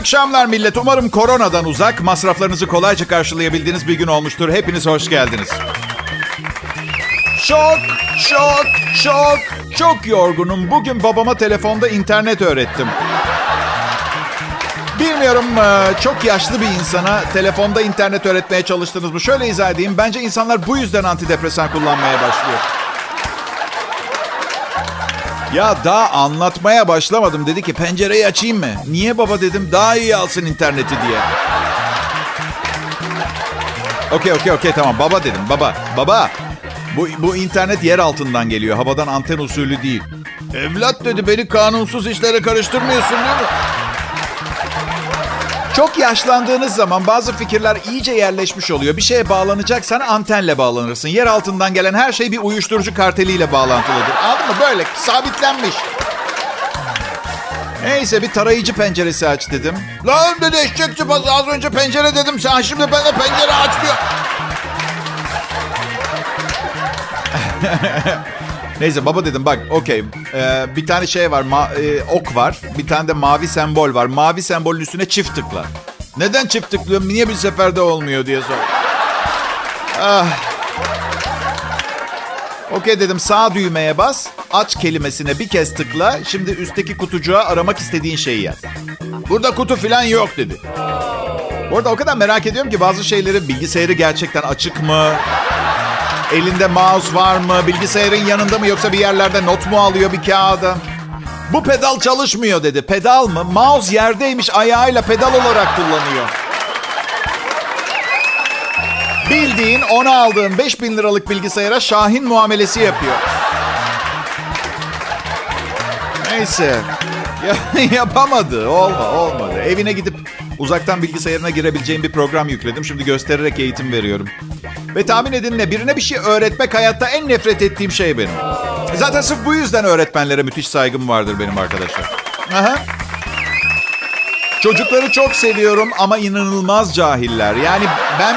akşamlar millet. Umarım koronadan uzak, masraflarınızı kolayca karşılayabildiğiniz bir gün olmuştur. Hepiniz hoş geldiniz. Şok, şok, şok. Çok yorgunum. Bugün babama telefonda internet öğrettim. Bilmiyorum e, çok yaşlı bir insana telefonda internet öğretmeye çalıştınız mı? Şöyle izah edeyim. Bence insanlar bu yüzden antidepresan kullanmaya başlıyor. Ya daha anlatmaya başlamadım. Dedi ki pencereyi açayım mı? Niye baba dedim. Daha iyi alsın interneti diye. Okey okey okey tamam baba dedim baba. Baba bu, bu internet yer altından geliyor. Havadan anten usulü değil. Evlat dedi beni kanunsuz işlere karıştırmıyorsun değil mi? Çok yaşlandığınız zaman bazı fikirler iyice yerleşmiş oluyor. Bir şeye bağlanacaksan antenle bağlanırsın. Yer altından gelen her şey bir uyuşturucu karteliyle bağlantılıdır. Anladın mı? Böyle sabitlenmiş. Neyse bir tarayıcı penceresi aç dedim. Lan dedi eşek çıpası az önce pencere dedim. Sen şimdi bana pencere aç diyor. Neyse baba dedim bak okey. Ee, bir tane şey var ma- e, ok var. Bir tane de mavi sembol var. Mavi sembolün üstüne çift tıkla. Neden çift tıklıyorum? Niye bir seferde olmuyor diye sor. Ah. Okey dedim sağ düğmeye bas. Aç kelimesine bir kez tıkla. Şimdi üstteki kutucuğa aramak istediğin şeyi yaz. Burada kutu falan yok dedi. Bu arada o kadar merak ediyorum ki bazı şeyleri bilgisayarı gerçekten açık mı? Elinde mouse var mı? Bilgisayarın yanında mı yoksa bir yerlerde not mu alıyor bir kağıda? Bu pedal çalışmıyor dedi. Pedal mı? Mouse yerdeymiş ayağıyla pedal olarak kullanıyor. Bildiğin ona aldığın 5000 liralık bilgisayara Şahin muamelesi yapıyor. Neyse. Ya, yapamadı. Olma, olmadı. Evine gidip uzaktan bilgisayarına girebileceğim bir program yükledim. Şimdi göstererek eğitim veriyorum. Ve tahmin edin ne? Birine bir şey öğretmek hayatta en nefret ettiğim şey benim. Zaten sırf bu yüzden öğretmenlere müthiş saygım vardır benim arkadaşlar. Aha. Çocukları çok seviyorum ama inanılmaz cahiller. Yani ben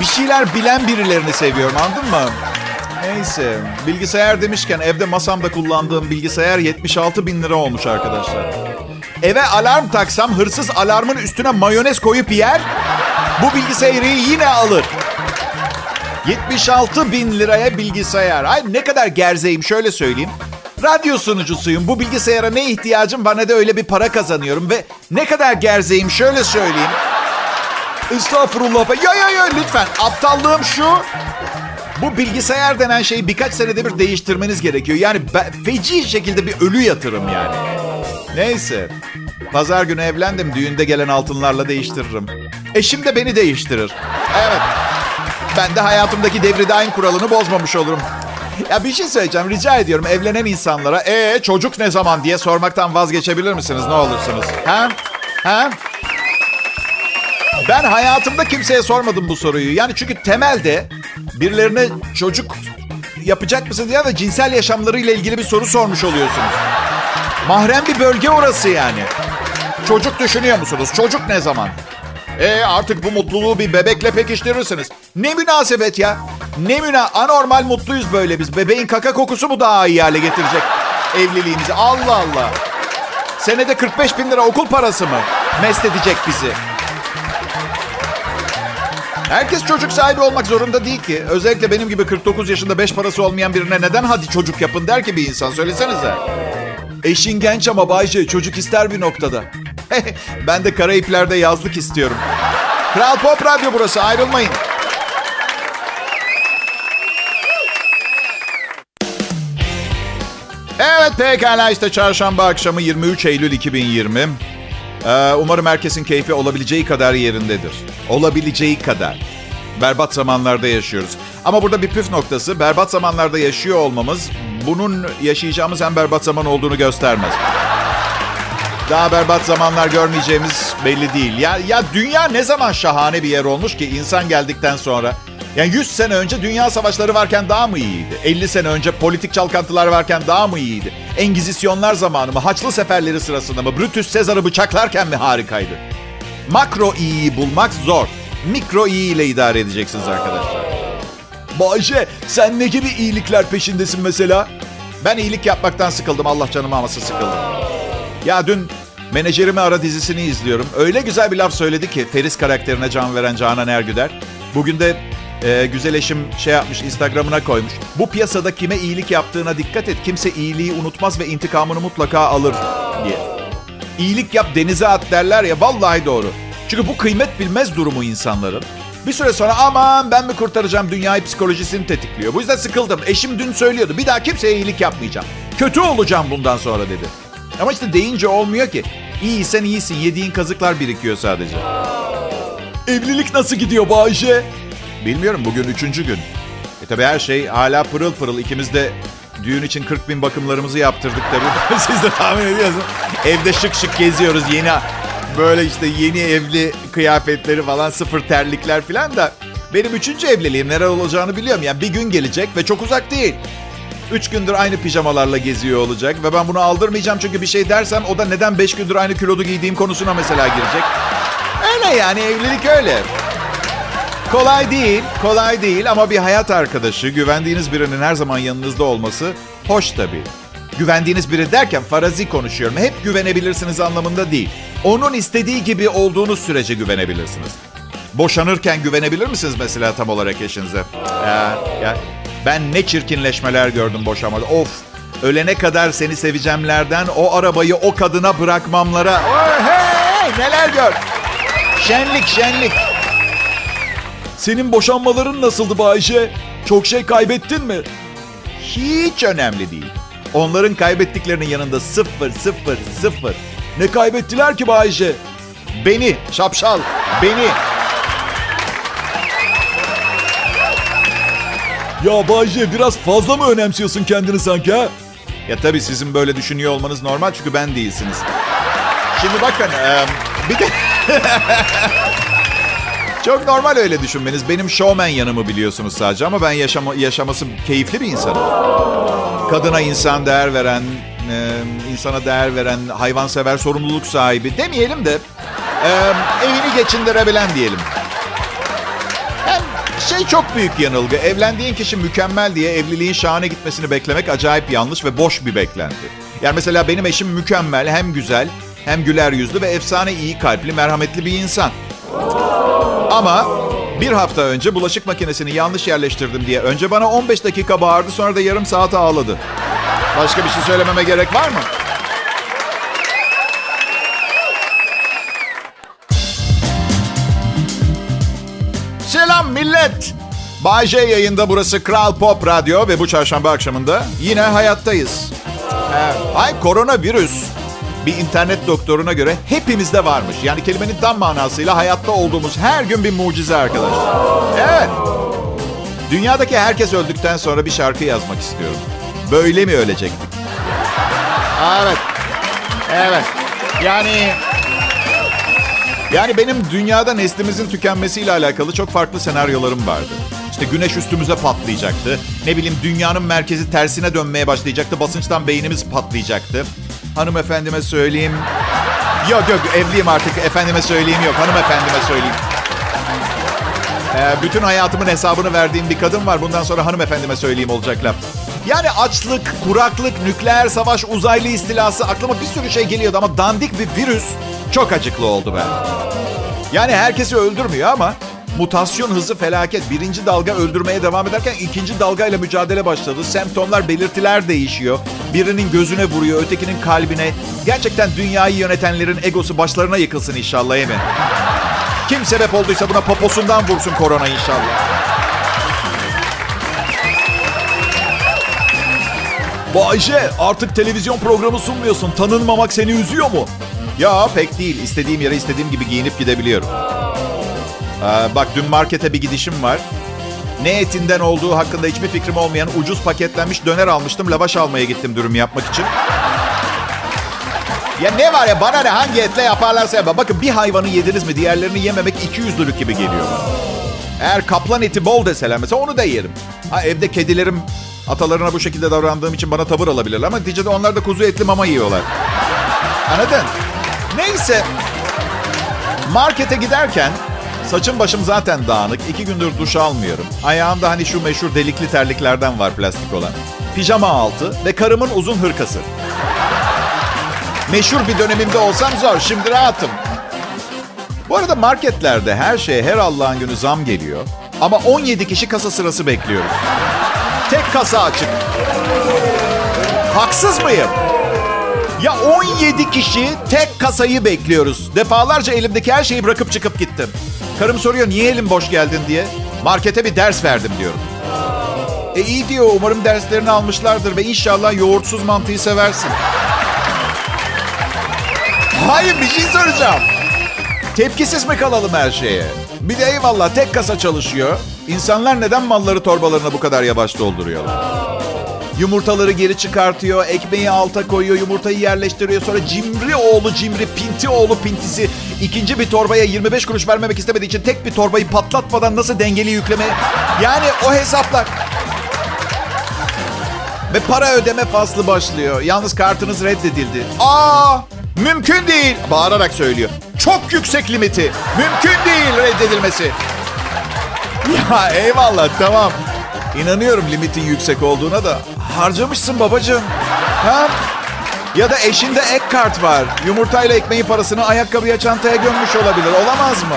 bir şeyler bilen birilerini seviyorum anladın mı? Neyse. Bilgisayar demişken evde masamda kullandığım bilgisayar 76 bin lira olmuş arkadaşlar. Eve alarm taksam hırsız alarmın üstüne mayonez koyup yer. Bu bilgisayarı yine alır. 76 bin liraya bilgisayar. Ay ne kadar gerzeyim şöyle söyleyeyim. Radyo sunucusuyum. Bu bilgisayara ne ihtiyacım var ne de öyle bir para kazanıyorum. Ve ne kadar gerzeyim şöyle söyleyeyim. Estağfurullah. Ya ya ya lütfen. Aptallığım şu. Bu bilgisayar denen şeyi birkaç senede bir değiştirmeniz gerekiyor. Yani feci şekilde bir ölü yatırım yani. Neyse. Pazar günü evlendim. Düğünde gelen altınlarla değiştiririm. Eşim de beni değiştirir. Evet. Ben de hayatımdaki devri daim kuralını bozmamış olurum. Ya bir şey söyleyeceğim. Rica ediyorum evlenen insanlara ee çocuk ne zaman diye sormaktan vazgeçebilir misiniz ne olursunuz? Ha? Ha? Ben hayatımda kimseye sormadım bu soruyu. Yani çünkü temelde birilerine çocuk yapacak mısın diye de cinsel yaşamlarıyla ilgili bir soru sormuş oluyorsunuz. Mahrem bir bölge orası yani. Çocuk düşünüyor musunuz? Çocuk ne zaman? E artık bu mutluluğu bir bebekle pekiştirirsiniz. Ne münasebet ya? Ne müna anormal mutluyuz böyle biz. Bebeğin kaka kokusu mu daha iyi hale getirecek evliliğimizi? Allah Allah. Senede 45 bin lira okul parası mı? Mest edecek bizi. Herkes çocuk sahibi olmak zorunda değil ki. Özellikle benim gibi 49 yaşında 5 parası olmayan birine neden hadi çocuk yapın der ki bir insan. Söylesenize. Eşin genç ama Bayce çocuk ister bir noktada. ben de Karayipler'de yazlık istiyorum. Kral Pop Radyo burası ayrılmayın. Evet pekala işte çarşamba akşamı 23 Eylül 2020. Ee, umarım herkesin keyfi olabileceği kadar yerindedir. Olabileceği kadar. Berbat zamanlarda yaşıyoruz. Ama burada bir püf noktası. Berbat zamanlarda yaşıyor olmamız bunun yaşayacağımız en berbat zaman olduğunu göstermez. Daha berbat zamanlar görmeyeceğimiz belli değil. Ya, ya dünya ne zaman şahane bir yer olmuş ki insan geldikten sonra? Yani 100 sene önce dünya savaşları varken daha mı iyiydi? 50 sene önce politik çalkantılar varken daha mı iyiydi? Engizisyonlar zamanı mı? Haçlı seferleri sırasında mı? Brutus Sezar'ı bıçaklarken mi harikaydı? Makro iyiyi bulmak zor. Mikro iyi ile idare edeceksiniz arkadaşlar. Bayşe sen ne gibi iyilikler peşindesin mesela? Ben iyilik yapmaktan sıkıldım. Allah canımı almasın sıkıldım. Ya dün Menajerimi Ara dizisini izliyorum. Öyle güzel bir laf söyledi ki Feris karakterine can veren Canan Ergüder. Bugün de e, güzel eşim şey yapmış Instagram'ına koymuş. Bu piyasada kime iyilik yaptığına dikkat et. Kimse iyiliği unutmaz ve intikamını mutlaka alır diye. İyilik yap denize at derler ya vallahi doğru. Çünkü bu kıymet bilmez durumu insanların. Bir süre sonra aman ben mi kurtaracağım dünyayı psikolojisini tetikliyor. Bu yüzden sıkıldım. Eşim dün söylüyordu bir daha kimseye iyilik yapmayacağım. Kötü olacağım bundan sonra dedi. Ama işte deyince olmuyor ki. İyiysen iyisin. Yediğin kazıklar birikiyor sadece. Evlilik nasıl gidiyor Bayşe? Bilmiyorum bugün üçüncü gün. E tabi her şey hala pırıl pırıl. İkimiz de düğün için 40 bin bakımlarımızı yaptırdık tabii. Siz de tahmin ediyorsunuz. Evde şık şık geziyoruz. Yeni böyle işte yeni evli kıyafetleri falan sıfır terlikler falan da. Benim üçüncü evliliğim neler olacağını biliyorum. Yani bir gün gelecek ve çok uzak değil. Üç gündür aynı pijamalarla geziyor olacak. Ve ben bunu aldırmayacağım çünkü bir şey dersem o da neden beş gündür aynı kilodu giydiğim konusuna mesela girecek. Öyle yani evlilik öyle. Kolay değil, kolay değil ama bir hayat arkadaşı, güvendiğiniz birinin her zaman yanınızda olması hoş tabii. Güvendiğiniz biri derken farazi konuşuyorum. Hep güvenebilirsiniz anlamında değil. Onun istediği gibi olduğunuz sürece güvenebilirsiniz. Boşanırken güvenebilir misiniz mesela tam olarak eşinize? Ya, ya. Ben ne çirkinleşmeler gördüm boşamada. Of ölene kadar seni seveceğimlerden o arabayı o kadına bırakmamlara. Oh, hey, neler gör. Şenlik şenlik. Senin boşanmaların nasıldı Bayşe? Çok şey kaybettin mi? Hiç önemli değil. Onların kaybettiklerinin yanında sıfır sıfır sıfır. Ne kaybettiler ki Bayşe? Beni, şapşal, beni. Ya Bayce biraz fazla mı önemsiyorsun kendini sanki ha? Ya tabii sizin böyle düşünüyor olmanız normal çünkü ben değilsiniz. Şimdi bakın e, bir de... Çok normal öyle düşünmeniz. Benim showman yanımı biliyorsunuz sadece ama ben yaşama, yaşaması keyifli bir insanım. Kadına insan değer veren, e, insana değer veren, hayvansever, sorumluluk sahibi demeyelim de e, evini geçindirebilen diyelim. Hem şey çok büyük yanılgı. Evlendiğin kişi mükemmel diye evliliğin şahane gitmesini beklemek acayip yanlış ve boş bir beklenti. Yani mesela benim eşim mükemmel, hem güzel, hem güler yüzlü ve efsane iyi kalpli, merhametli bir insan. Ama bir hafta önce bulaşık makinesini yanlış yerleştirdim diye önce bana 15 dakika bağırdı sonra da yarım saat ağladı. Başka bir şey söylememe gerek var mı? Selam millet. Bay J yayında burası Kral Pop Radyo ve bu çarşamba akşamında yine hayattayız. Evet. Ay koronavirüs bir internet doktoruna göre hepimizde varmış. Yani kelimenin tam manasıyla hayatta olduğumuz her gün bir mucize arkadaşlar. Evet. Dünyadaki herkes öldükten sonra bir şarkı yazmak istiyorum. Böyle mi ölecektik? Evet. Evet. Yani yani benim dünyada neslimizin tükenmesiyle alakalı çok farklı senaryolarım vardı. İşte güneş üstümüze patlayacaktı. Ne bileyim dünyanın merkezi tersine dönmeye başlayacaktı. Basınçtan beynimiz patlayacaktı. Hanımefendime söyleyeyim. Yok yok evliyim artık. Efendime söyleyeyim yok. Hanımefendime söyleyeyim. Ee, bütün hayatımın hesabını verdiğim bir kadın var. Bundan sonra hanımefendime söyleyeyim olacak laf. Yani açlık, kuraklık, nükleer savaş, uzaylı istilası aklıma bir sürü şey geliyordu ama dandik bir virüs çok acıklı oldu ben. Yani herkesi öldürmüyor ama mutasyon hızı felaket. Birinci dalga öldürmeye devam ederken ikinci dalgayla mücadele başladı. Semptomlar, belirtiler değişiyor. Birinin gözüne vuruyor, ötekinin kalbine. Gerçekten dünyayı yönetenlerin egosu başlarına yıkılsın inşallah emin. Kim sebep olduysa buna poposundan vursun korona inşallah. Bayşe artık televizyon programı sunmuyorsun. Tanınmamak seni üzüyor mu? Ya pek değil. İstediğim yere istediğim gibi giyinip gidebiliyorum. Ee, bak dün markete bir gidişim var. Ne etinden olduğu hakkında hiçbir fikrim olmayan ucuz paketlenmiş döner almıştım. Lavaş almaya gittim dürüm yapmak için. Ya ne var ya bana ne hangi etle yaparlarsa yapar. Bakın bir hayvanı yediniz mi diğerlerini yememek 200'lülük gibi geliyor. Eğer kaplan eti bol deseler mesela onu da yerim. Ha evde kedilerim atalarına bu şekilde davrandığım için bana tavır alabilirler ama neticede onlar da kuzu etli mama yiyorlar. Anladın? Neyse. Markete giderken saçım başım zaten dağınık. İki gündür duş almıyorum. Ayağımda hani şu meşhur delikli terliklerden var plastik olan. Pijama altı ve karımın uzun hırkası. Meşhur bir dönemimde olsam zor. Şimdi rahatım. Bu arada marketlerde her şeye her Allah'ın günü zam geliyor. Ama 17 kişi kasa sırası bekliyoruz. Tek kasa açık. Haksız mıyım? Ya 17 kişi tek kasayı bekliyoruz. Defalarca elimdeki her şeyi bırakıp çıkıp gittim. Karım soruyor niye elim boş geldin diye. Markete bir ders verdim diyorum. E iyi diyor umarım derslerini almışlardır ve inşallah yoğurtsuz mantıyı seversin. Hayır bir şey soracağım. Tepkisiz mi kalalım her şeye? Bir de eyvallah tek kasa çalışıyor. İnsanlar neden malları torbalarına bu kadar yavaş dolduruyorlar? Yumurtaları geri çıkartıyor, ekmeği alta koyuyor, yumurtayı yerleştiriyor. Sonra cimri oğlu cimri, pinti oğlu pintisi ikinci bir torbaya 25 kuruş vermemek istemediği için tek bir torbayı patlatmadan nasıl dengeli yükleme... Yani o hesaplar... Ve para ödeme faslı başlıyor. Yalnız kartınız reddedildi. Aa, mümkün değil. Bağırarak söylüyor. Çok yüksek limiti. Mümkün değil reddedilmesi. Ya eyvallah tamam. İnanıyorum limitin yüksek olduğuna da harcamışsın babacığım. Ha? Ya da eşinde ek kart var. Yumurtayla ekmeğin parasını ayakkabıya çantaya gömmüş olabilir. Olamaz mı?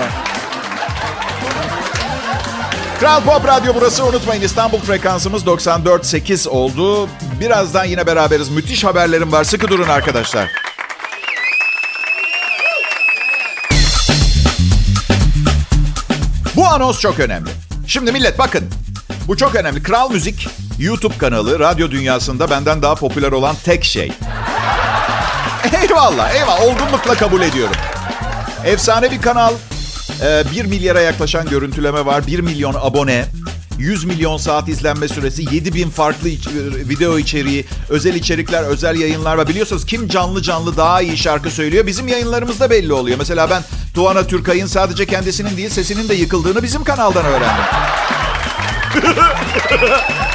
Kral Pop Radyo burası. Unutmayın İstanbul frekansımız 94.8 oldu. Birazdan yine beraberiz. Müthiş haberlerim var. Sıkı durun arkadaşlar. Bu anons çok önemli. Şimdi millet bakın. Bu çok önemli. Kral Müzik YouTube kanalı radyo dünyasında benden daha popüler olan tek şey. Eyvallah, eyvallah. Olgunlukla kabul ediyorum. Efsane bir kanal. 1 milyara yaklaşan görüntüleme var. 1 milyon abone. 100 milyon saat izlenme süresi, 7 bin farklı iç- video içeriği, özel içerikler, özel yayınlar var. Biliyorsunuz kim canlı canlı daha iyi şarkı söylüyor bizim yayınlarımızda belli oluyor. Mesela ben Tuana Türkay'ın sadece kendisinin değil sesinin de yıkıldığını bizim kanaldan öğrendim.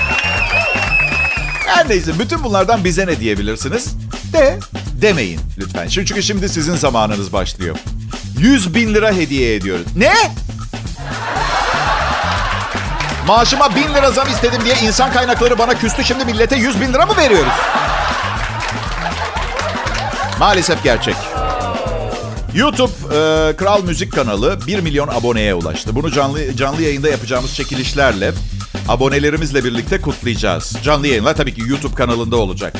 Her neyse bütün bunlardan bize ne diyebilirsiniz? De demeyin lütfen. Çünkü şimdi sizin zamanınız başlıyor. 100 bin lira hediye ediyoruz. Ne? Maaşıma 1000 lira zam istedim diye insan kaynakları bana küstü. Şimdi millete 100 bin lira mı veriyoruz? Maalesef gerçek. YouTube e, Kral Müzik kanalı 1 milyon aboneye ulaştı. Bunu canlı canlı yayında yapacağımız çekilişlerle abonelerimizle birlikte kutlayacağız. Canlı yayınlar tabii ki YouTube kanalında olacak.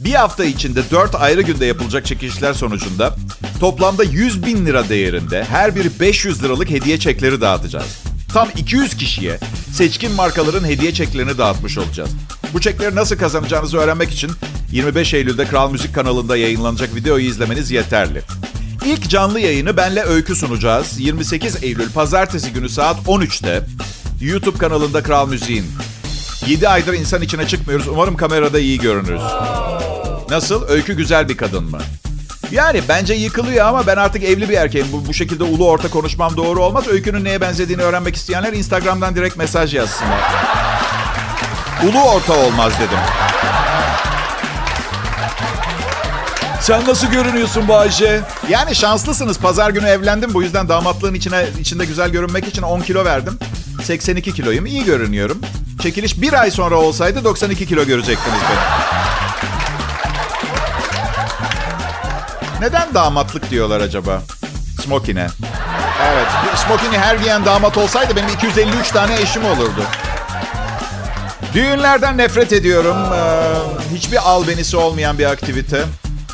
Bir hafta içinde 4 ayrı günde yapılacak çekilişler sonucunda toplamda 100 bin lira değerinde her biri 500 liralık hediye çekleri dağıtacağız. Tam 200 kişiye seçkin markaların hediye çeklerini dağıtmış olacağız. Bu çekleri nasıl kazanacağınızı öğrenmek için 25 Eylül'de Kral Müzik kanalında yayınlanacak videoyu izlemeniz yeterli. İlk canlı yayını benle Öykü sunacağız. 28 Eylül pazartesi günü saat 13'te YouTube kanalında Kral Müziğin. 7 aydır insan içine çıkmıyoruz. Umarım kamerada iyi görünürüz. Nasıl? Öykü güzel bir kadın mı? Yani bence yıkılıyor ama ben artık evli bir erkeğim. Bu, bu şekilde ulu orta konuşmam doğru olmaz. Öykünün neye benzediğini öğrenmek isteyenler Instagram'dan direkt mesaj yazsınlar. Ulu orta olmaz dedim. Sen nasıl görünüyorsun Bayce? Yani şanslısınız. Pazar günü evlendim. Bu yüzden damatlığın içine içinde güzel görünmek için 10 kilo verdim. 82 kiloyum. İyi görünüyorum. Çekiliş bir ay sonra olsaydı 92 kilo görecektiniz beni. Neden damatlık diyorlar acaba? Smokine. Evet. Smokini her giyen damat olsaydı benim 253 tane eşim olurdu. Düğünlerden nefret ediyorum. Ee, hiçbir albenisi olmayan bir aktivite.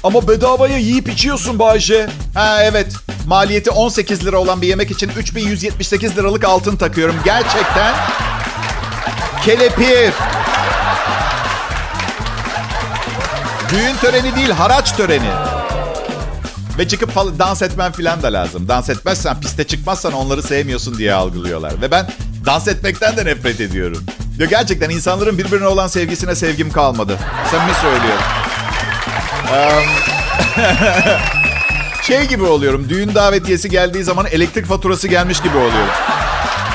Ama bedavaya yiyip içiyorsun Bayce. Ha evet. Maliyeti 18 lira olan bir yemek için 3178 liralık altın takıyorum. Gerçekten kelepir. Düğün töreni değil, haraç töreni. Ve çıkıp falan dans etmen falan da lazım. Dans etmezsen, piste çıkmazsan onları sevmiyorsun diye algılıyorlar. Ve ben dans etmekten de nefret ediyorum. Ya gerçekten insanların birbirine olan sevgisine sevgim kalmadı. Samimi söylüyorum. Em, şey gibi oluyorum. Düğün davetiyesi geldiği zaman elektrik faturası gelmiş gibi oluyorum.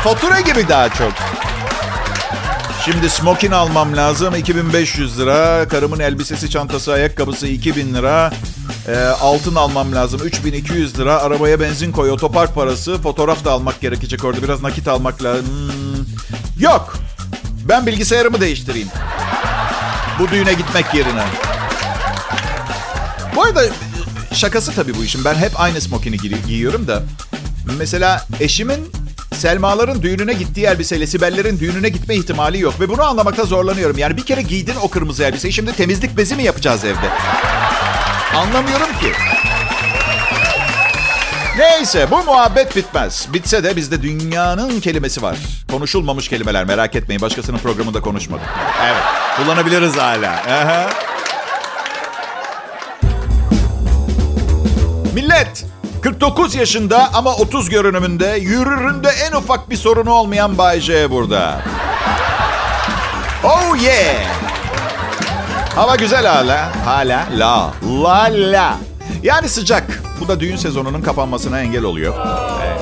Fatura gibi daha çok. Şimdi smokin almam lazım. 2500 lira. Karımın elbisesi, çantası, ayakkabısı 2000 lira. Ee, altın almam lazım. 3200 lira. Arabaya benzin koy. Otopark parası. Fotoğraf da almak gerekecek orada. Biraz nakit almak lazım. Hmm. Yok. Ben bilgisayarımı değiştireyim. Bu düğüne gitmek yerine. Bu arada şakası tabii bu işin. Ben hep aynı smokini gi- giyiyorum da. Mesela eşimin Selmaların düğününe gittiği elbiseyle Sibellerin düğününe gitme ihtimali yok. Ve bunu anlamakta zorlanıyorum. Yani bir kere giydin o kırmızı elbiseyi. Şimdi temizlik bezi mi yapacağız evde? Anlamıyorum ki. Neyse bu muhabbet bitmez. Bitse de bizde dünyanın kelimesi var. Konuşulmamış kelimeler merak etmeyin. Başkasının programında konuşmadım. Evet kullanabiliriz hala. Aha. Millet 49 yaşında ama 30 görünümünde yürüründe en ufak bir sorunu olmayan Bay J burada. Oh yeah. Hava güzel hala. Hala. La. La la. Yani sıcak. Bu da düğün sezonunun kapanmasına engel oluyor.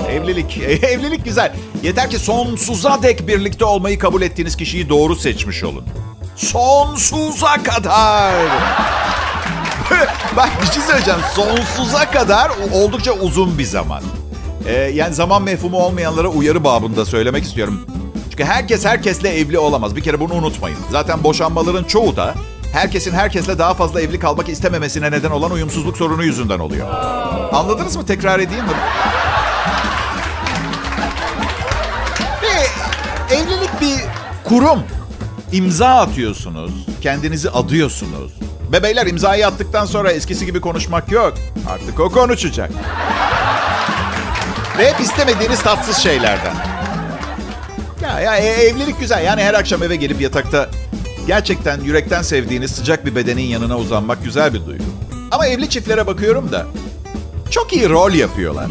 Ee, evlilik. evlilik güzel. Yeter ki sonsuza dek birlikte olmayı kabul ettiğiniz kişiyi doğru seçmiş olun. Sonsuza kadar. Bak bir şey söyleyeceğim. Sonsuza kadar oldukça uzun bir zaman. Ee, yani zaman mefhumu olmayanlara uyarı babında söylemek istiyorum. Çünkü herkes herkesle evli olamaz. Bir kere bunu unutmayın. Zaten boşanmaların çoğu da herkesin herkesle daha fazla evli kalmak istememesine neden olan uyumsuzluk sorunu yüzünden oluyor. Anladınız mı? Tekrar edeyim mi? Ve evlilik bir kurum. İmza atıyorsunuz, kendinizi adıyorsunuz. Bebeyler imzayı attıktan sonra eskisi gibi konuşmak yok. Artık o konuşacak. Ve hep istemediğiniz tatsız şeylerden. Ya, ya e- evlilik güzel. Yani her akşam eve gelip yatakta gerçekten yürekten sevdiğiniz sıcak bir bedenin yanına uzanmak güzel bir duygu. Ama evli çiftlere bakıyorum da çok iyi rol yapıyorlar.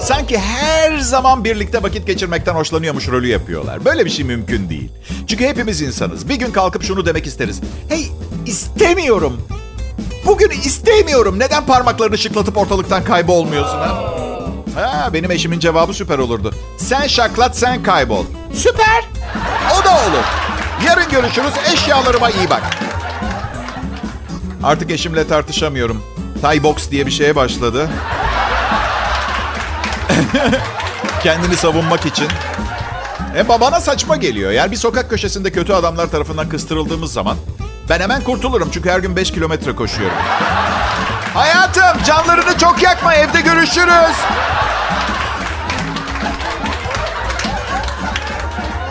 Sanki her zaman birlikte vakit geçirmekten hoşlanıyormuş rolü yapıyorlar. Böyle bir şey mümkün değil. Çünkü hepimiz insanız. Bir gün kalkıp şunu demek isteriz. Hey istemiyorum. Bugün istemiyorum. Neden parmaklarını şıklatıp ortalıktan kaybolmuyorsun ha? Ha, benim eşimin cevabı süper olurdu. Sen şaklat sen kaybol. Süper. O da olur. Yarın görüşürüz. Eşyalarıma iyi bak. Artık eşimle tartışamıyorum. Thai box diye bir şeye başladı. Kendini savunmak için. E bana saçma geliyor. Yani bir sokak köşesinde kötü adamlar tarafından kıstırıldığımız zaman ben hemen kurtulurum. Çünkü her gün 5 kilometre koşuyorum. Hayatım canlarını çok yakma evde görüşürüz.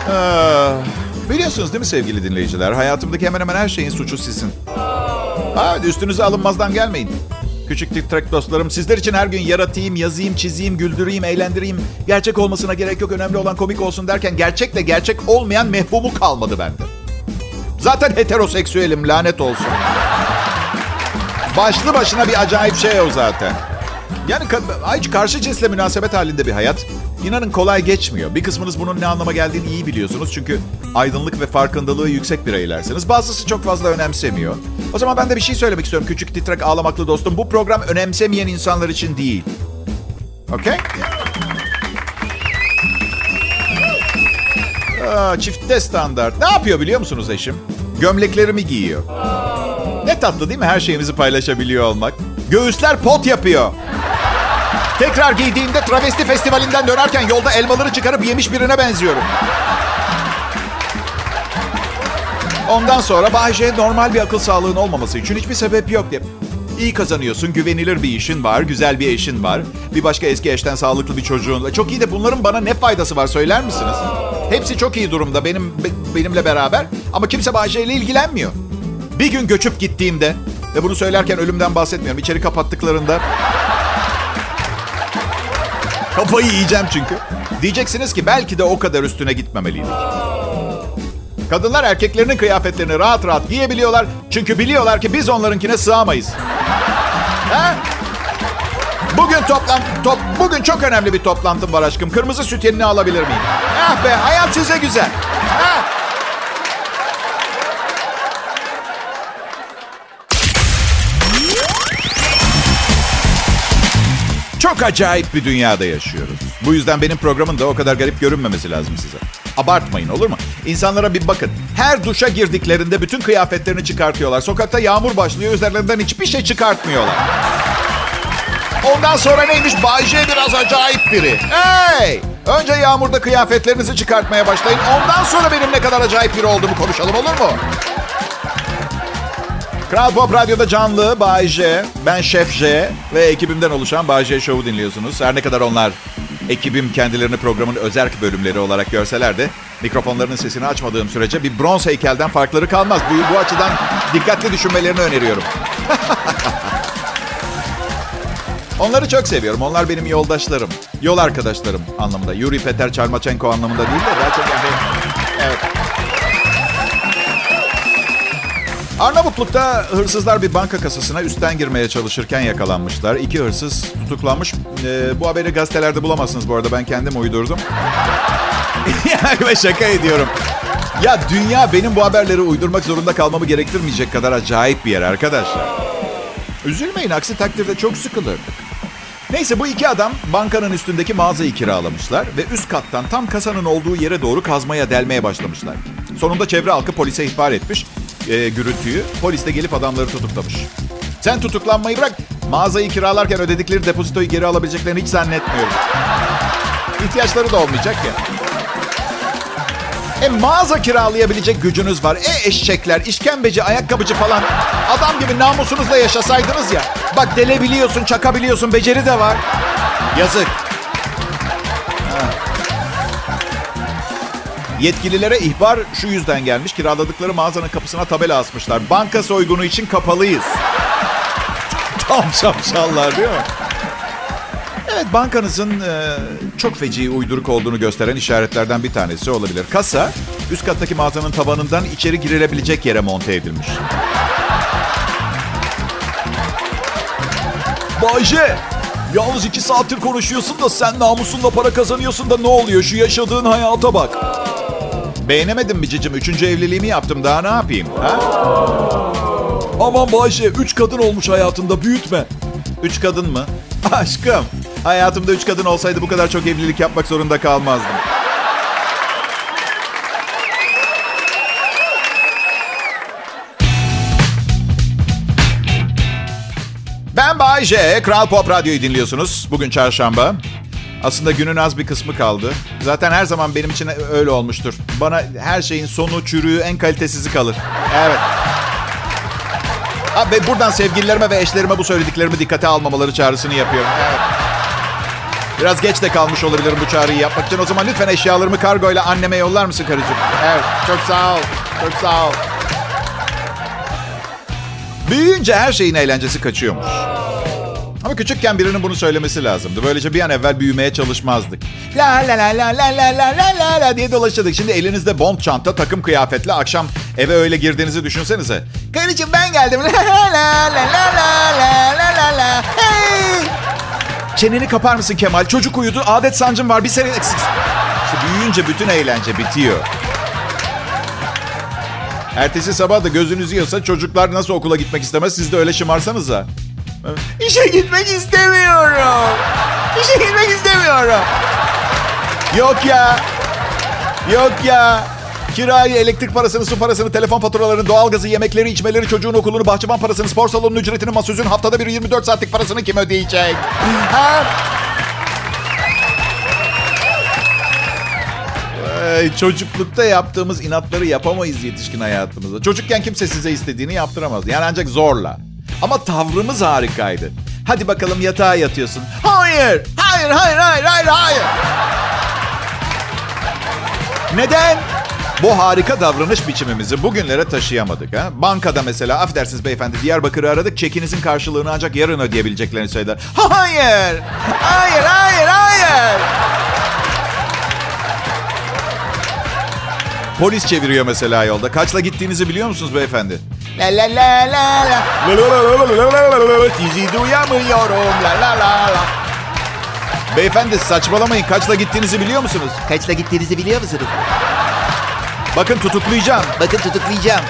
Ee, biliyorsunuz değil mi sevgili dinleyiciler? Hayatımdaki hemen hemen her şeyin suçu sizin. Ha, üstünüze alınmazdan gelmeyin. Küçük titrek dostlarım sizler için her gün yaratayım, yazayım, çizeyim, güldüreyim, eğlendireyim. Gerçek olmasına gerek yok. Önemli olan komik olsun derken gerçekle gerçek olmayan mefhumu kalmadı bende. Zaten heteroseksüelim lanet olsun. Başlı başına bir acayip şey o zaten. Yani ka- karşı cinsle münasebet halinde bir hayat. İnanın kolay geçmiyor. Bir kısmınız bunun ne anlama geldiğini iyi biliyorsunuz. Çünkü aydınlık ve farkındalığı yüksek bireylersiniz. Bazısı çok fazla önemsemiyor. O zaman ben de bir şey söylemek istiyorum küçük titrek ağlamaklı dostum. Bu program önemsemeyen insanlar için değil. Okey? Çifte standart. Ne yapıyor biliyor musunuz eşim? Gömleklerimi giyiyor. Ne tatlı değil mi her şeyimizi paylaşabiliyor olmak? Göğüsler pot yapıyor. Tekrar giydiğinde travesti festivalinden dönerken yolda elmaları çıkarıp yemiş birine benziyorum. Ondan sonra Bayce normal bir akıl sağlığın olmaması için hiçbir sebep yok diye. İyi kazanıyorsun, güvenilir bir işin var, güzel bir eşin var. Bir başka eski eşten sağlıklı bir çocuğun. Çok iyi de bunların bana ne faydası var söyler misiniz? Hepsi çok iyi durumda benim benimle beraber ama kimse Bayce ile ilgilenmiyor. Bir gün göçüp gittiğimde ve bunu söylerken ölümden bahsetmiyorum. İçeri kapattıklarında Kafayı yiyeceğim çünkü. Diyeceksiniz ki belki de o kadar üstüne gitmemeliydik. Kadınlar erkeklerinin kıyafetlerini rahat rahat giyebiliyorlar. Çünkü biliyorlar ki biz onlarınkine sığamayız. Ha? Bugün toplantı, top, bugün çok önemli bir toplantım var aşkım. Kırmızı sütyenini alabilir miyim? Ah be, hayat size güzel. Ha? Çok acayip bir dünyada yaşıyoruz. Bu yüzden benim programın da o kadar garip görünmemesi lazım size. Abartmayın olur mu? İnsanlara bir bakın. Her duşa girdiklerinde bütün kıyafetlerini çıkartıyorlar. Sokakta yağmur başlıyor üzerlerinden hiçbir şey çıkartmıyorlar. Ondan sonra neymiş? Bayce biraz acayip biri. Hey! Önce yağmurda kıyafetlerinizi çıkartmaya başlayın. Ondan sonra benim ne kadar acayip biri olduğumu konuşalım olur mu? Kral Pop Radyo'da canlı Bay J, ben Şef J ve ekibimden oluşan Bay J Show'u dinliyorsunuz. Her ne kadar onlar ekibim kendilerini programın özerk bölümleri olarak görseler de mikrofonlarının sesini açmadığım sürece bir bronz heykelden farkları kalmaz. Bu, bu açıdan dikkatli düşünmelerini öneriyorum. Onları çok seviyorum. Onlar benim yoldaşlarım. Yol arkadaşlarım anlamında. Yuri Peter Çarmachenko anlamında değil de daha çok... Evet. Arnavutluk'ta hırsızlar bir banka kasasına üstten girmeye çalışırken yakalanmışlar. İki hırsız tutuklanmış. Ee, bu haberi gazetelerde bulamazsınız bu arada. Ben kendim uydurdum. Ve şaka ediyorum. Ya dünya benim bu haberleri uydurmak zorunda kalmamı gerektirmeyecek kadar acayip bir yer arkadaşlar. Üzülmeyin aksi takdirde çok sıkılırdık. Neyse bu iki adam bankanın üstündeki mağazayı kiralamışlar ve üst kattan tam kasanın olduğu yere doğru kazmaya delmeye başlamışlar. Sonunda çevre halkı polise ihbar etmiş e, gürültüyü. Polis de gelip adamları tutuklamış. Sen tutuklanmayı bırak. Mağazayı kiralarken ödedikleri depozitoyu geri alabileceklerini hiç zannetmiyorum. İhtiyaçları da olmayacak ya. E mağaza kiralayabilecek gücünüz var. E eşekler, işkembeci, ayakkabıcı falan. Adam gibi namusunuzla yaşasaydınız ya. Bak delebiliyorsun, çakabiliyorsun, beceri de var. Yazık. Yetkililere ihbar şu yüzden gelmiş. Kiraladıkları mağazanın kapısına tabela asmışlar. Banka soygunu için kapalıyız. Tam şapşallar değil mi? Evet bankanızın e, çok feci uyduruk olduğunu gösteren işaretlerden bir tanesi olabilir. Kasa üst kattaki mağazanın tabanından içeri girilebilecek yere monte edilmiş. Bayce, yalnız iki saattir konuşuyorsun da sen namusunla para kazanıyorsun da ne oluyor? Şu yaşadığın hayata bak. Beğenemedim mi cicim? Üçüncü evliliğimi yaptım. Daha ne yapayım? Ha? Aman Bayce, üç kadın olmuş hayatında. Büyütme. Üç kadın mı? Aşkım, hayatımda üç kadın olsaydı bu kadar çok evlilik yapmak zorunda kalmazdım. Ben Bay J. Kral Pop Radyo'yu dinliyorsunuz. Bugün çarşamba. Aslında günün az bir kısmı kaldı. Zaten her zaman benim için öyle olmuştur. Bana her şeyin sonu, çürüğü, en kalitesizi kalır. Evet. Abi buradan sevgililerime ve eşlerime bu söylediklerimi dikkate almamaları çağrısını yapıyorum. Evet. Biraz geç de kalmış olabilirim bu çağrıyı yapmak için. O zaman lütfen eşyalarımı kargoyla anneme yollar mısın karıcığım? Evet. Çok sağ ol. Çok sağ ol. Büyüyünce her şeyin eğlencesi kaçıyormuş. Ama küçükken birinin bunu söylemesi lazımdı. Böylece bir an evvel büyümeye çalışmazdık. La la la la la la la la la diye dolaşırdık. Şimdi elinizde bond çanta, takım kıyafetle akşam eve öyle girdiğinizi düşünsenize. Karıcığım ben geldim. La la la la la la la la. Hey! Çeneni kapar mısın Kemal? Çocuk uyudu. Adet sancım var. Bir sene eksik. İşte büyüyünce bütün eğlence bitiyor. Ertesi sabah da gözünüz yiyorsa çocuklar nasıl okula gitmek istemez? Siz de öyle şımarsanıza. İşe gitmek istemiyorum. İşe gitmek istemiyorum. Yok ya. Yok ya. Kirayı, elektrik parasını, su parasını, telefon faturalarını, doğalgazı, yemekleri, içmeleri, çocuğun okulunu, bahçıvan parasını, spor salonunun ücretini, masözün haftada bir 24 saatlik parasını kim ödeyecek? Ha? Ee, çocuklukta yaptığımız inatları yapamayız yetişkin hayatımızda. Çocukken kimse size istediğini yaptıramaz. Yani ancak zorla. Ama tavrımız harikaydı. Hadi bakalım yatağa yatıyorsun. Hayır, hayır, hayır, hayır, hayır, hayır. Neden? Bu harika davranış biçimimizi bugünlere taşıyamadık. Ha? Bankada mesela, affedersiniz beyefendi, Diyarbakır'ı aradık. Çekinizin karşılığını ancak yarın ödeyebileceklerini söylediler. Hayır, hayır, hayır, hayır. Polis çeviriyor mesela yolda. Kaçla gittiğinizi biliyor musunuz beyefendi? La la la la la. Sizi duyamıyorum. La la la la. Beyefendi saçmalamayın. Kaçla gittiğinizi biliyor musunuz? Kaçla gittiğinizi biliyor musunuz? Bakın tutuklayacağım. Bakın tutuklayacağım.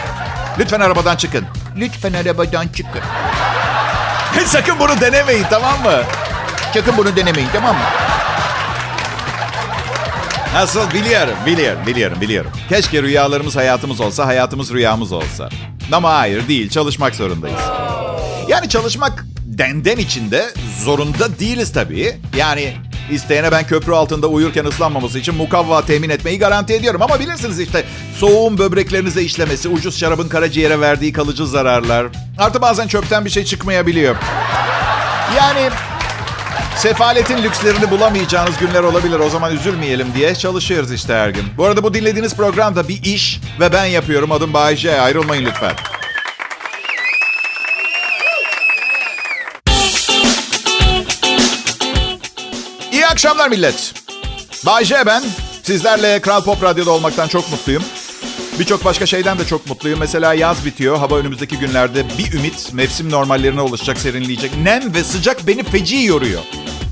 Lütfen arabadan çıkın. Lütfen arabadan çıkın. Sakın bunu denemeyin tamam mı? Sakın bunu denemeyin tamam mı? Nasıl? Biliyorum, biliyorum, biliyorum, biliyorum. Keşke rüyalarımız hayatımız olsa, hayatımız rüyamız olsa. Ama hayır değil, çalışmak zorundayız. Yani çalışmak denden içinde zorunda değiliz tabii. Yani İsteyene ben köprü altında uyurken ıslanmaması için mukavva temin etmeyi garanti ediyorum. Ama bilirsiniz işte soğuğun böbreklerinize işlemesi, ucuz şarabın karaciğere verdiği kalıcı zararlar. Artı bazen çöpten bir şey çıkmayabiliyor. Yani Sefaletin lükslerini bulamayacağınız günler olabilir. O zaman üzülmeyelim diye çalışıyoruz işte her gün. Bu arada bu dinlediğiniz programda bir iş ve ben yapıyorum. Adım Bayece. Ayrılmayın lütfen. İyi akşamlar millet. Bayece ben. Sizlerle Kral Pop Radyo'da olmaktan çok mutluyum. Birçok başka şeyden de çok mutluyum. Mesela yaz bitiyor. Hava önümüzdeki günlerde bir ümit mevsim normallerine ulaşacak, serinleyecek. Nem ve sıcak beni feci yoruyor.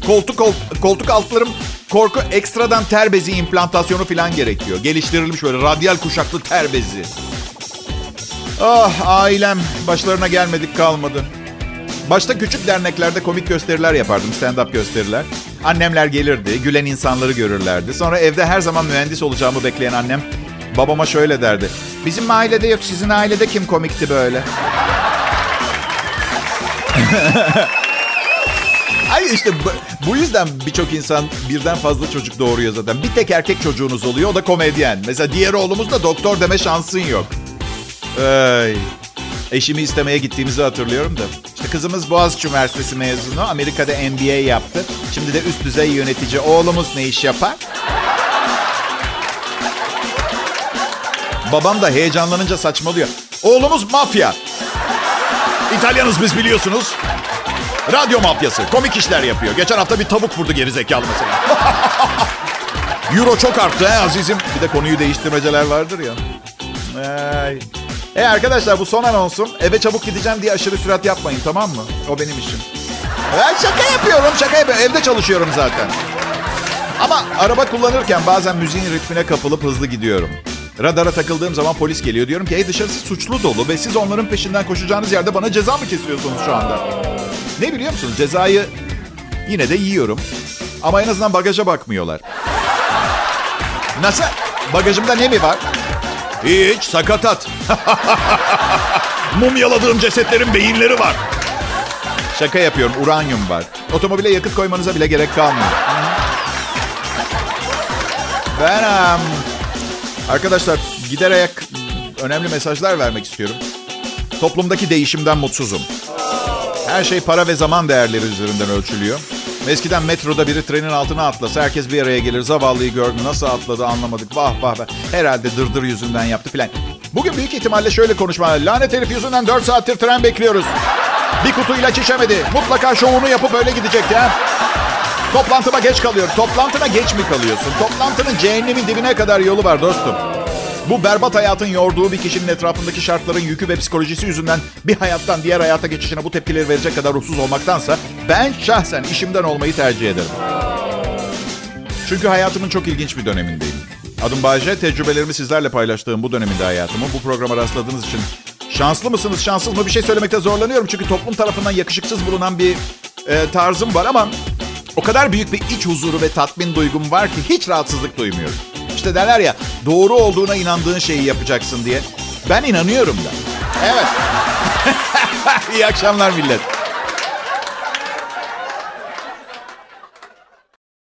Koltuk koltuk altlarım korku ekstradan ter bezi implantasyonu falan gerekiyor. Geliştirilmiş böyle radyal kuşaklı ter bezi. Ah ailem başlarına gelmedik kalmadı. Başta küçük derneklerde komik gösteriler yapardım, stand-up gösteriler. Annemler gelirdi, gülen insanları görürlerdi. Sonra evde her zaman mühendis olacağımı bekleyen annem babama şöyle derdi. Bizim ailede yok, sizin ailede kim komikti böyle? Ay işte bu, bu yüzden birçok insan birden fazla çocuk doğuruyor zaten. Bir tek erkek çocuğunuz oluyor, o da komedyen. Mesela diğer oğlumuz da doktor deme şansın yok. Ay. Eşimi istemeye gittiğimizi hatırlıyorum da. İşte kızımız Boğaziçi Üniversitesi mezunu. Amerika'da MBA yaptı. Şimdi de üst düzey yönetici. Oğlumuz ne iş yapar? Babam da heyecanlanınca saçmalıyor. Oğlumuz mafya. İtalyanız biz biliyorsunuz. Radyo mafyası. Komik işler yapıyor. Geçen hafta bir tavuk vurdu geri zekalı mesela. Euro çok arttı he azizim. Bir de konuyu değiştirmeceler vardır ya. Ay. E arkadaşlar bu son anonsum. Eve çabuk gideceğim diye aşırı sürat yapmayın tamam mı? O benim işim. Ben şaka yapıyorum şaka yapıyorum. Evde çalışıyorum zaten. Ama araba kullanırken bazen müziğin ritmine kapılıp hızlı gidiyorum. Radara takıldığım zaman polis geliyor. Diyorum ki hey dışarısı suçlu dolu ve siz onların peşinden koşacağınız yerde bana ceza mı kesiyorsunuz şu anda? Ne biliyor musunuz? Cezayı yine de yiyorum. Ama en azından bagaja bakmıyorlar. Nasıl? Bagajımda ne mi var? Hiç sakatat. Mumyaladığım cesetlerin beyinleri var. Şaka yapıyorum. Uranyum var. Otomobile yakıt koymanıza bile gerek kalmıyor. Ben um, arkadaşlar giderek önemli mesajlar vermek istiyorum. Toplumdaki değişimden mutsuzum. Her şey para ve zaman değerleri üzerinden ölçülüyor. Eskiden metroda biri trenin altına atlasa herkes bir araya gelir. Zavallıyı gördü nasıl atladı anlamadık. Vah vah vah. Herhalde dırdır yüzünden yaptı filan. Bugün büyük ihtimalle şöyle konuşmalar. Lanet herif yüzünden 4 saattir tren bekliyoruz. Bir kutu ilaç içemedi. Mutlaka şovunu yapıp öyle gidecekti ha. Toplantıma geç kalıyor. Toplantına geç mi kalıyorsun? Toplantının cehennemin dibine kadar yolu var dostum. Bu berbat hayatın yorduğu bir kişinin etrafındaki şartların yükü ve psikolojisi yüzünden bir hayattan diğer hayata geçişine bu tepkileri verecek kadar ruhsuz olmaktansa ben şahsen işimden olmayı tercih ederim. Çünkü hayatımın çok ilginç bir dönemindeyim. Adım Bayce, tecrübelerimi sizlerle paylaştığım bu döneminde hayatımı bu programa rastladığınız için şanslı mısınız, şanssız mı bir şey söylemekte zorlanıyorum. Çünkü toplum tarafından yakışıksız bulunan bir e, tarzım var ama o kadar büyük bir iç huzuru ve tatmin duygum var ki hiç rahatsızlık duymuyorum. İşte derler ya doğru olduğuna inandığın şeyi yapacaksın diye. Ben inanıyorum da. Evet. İyi akşamlar millet.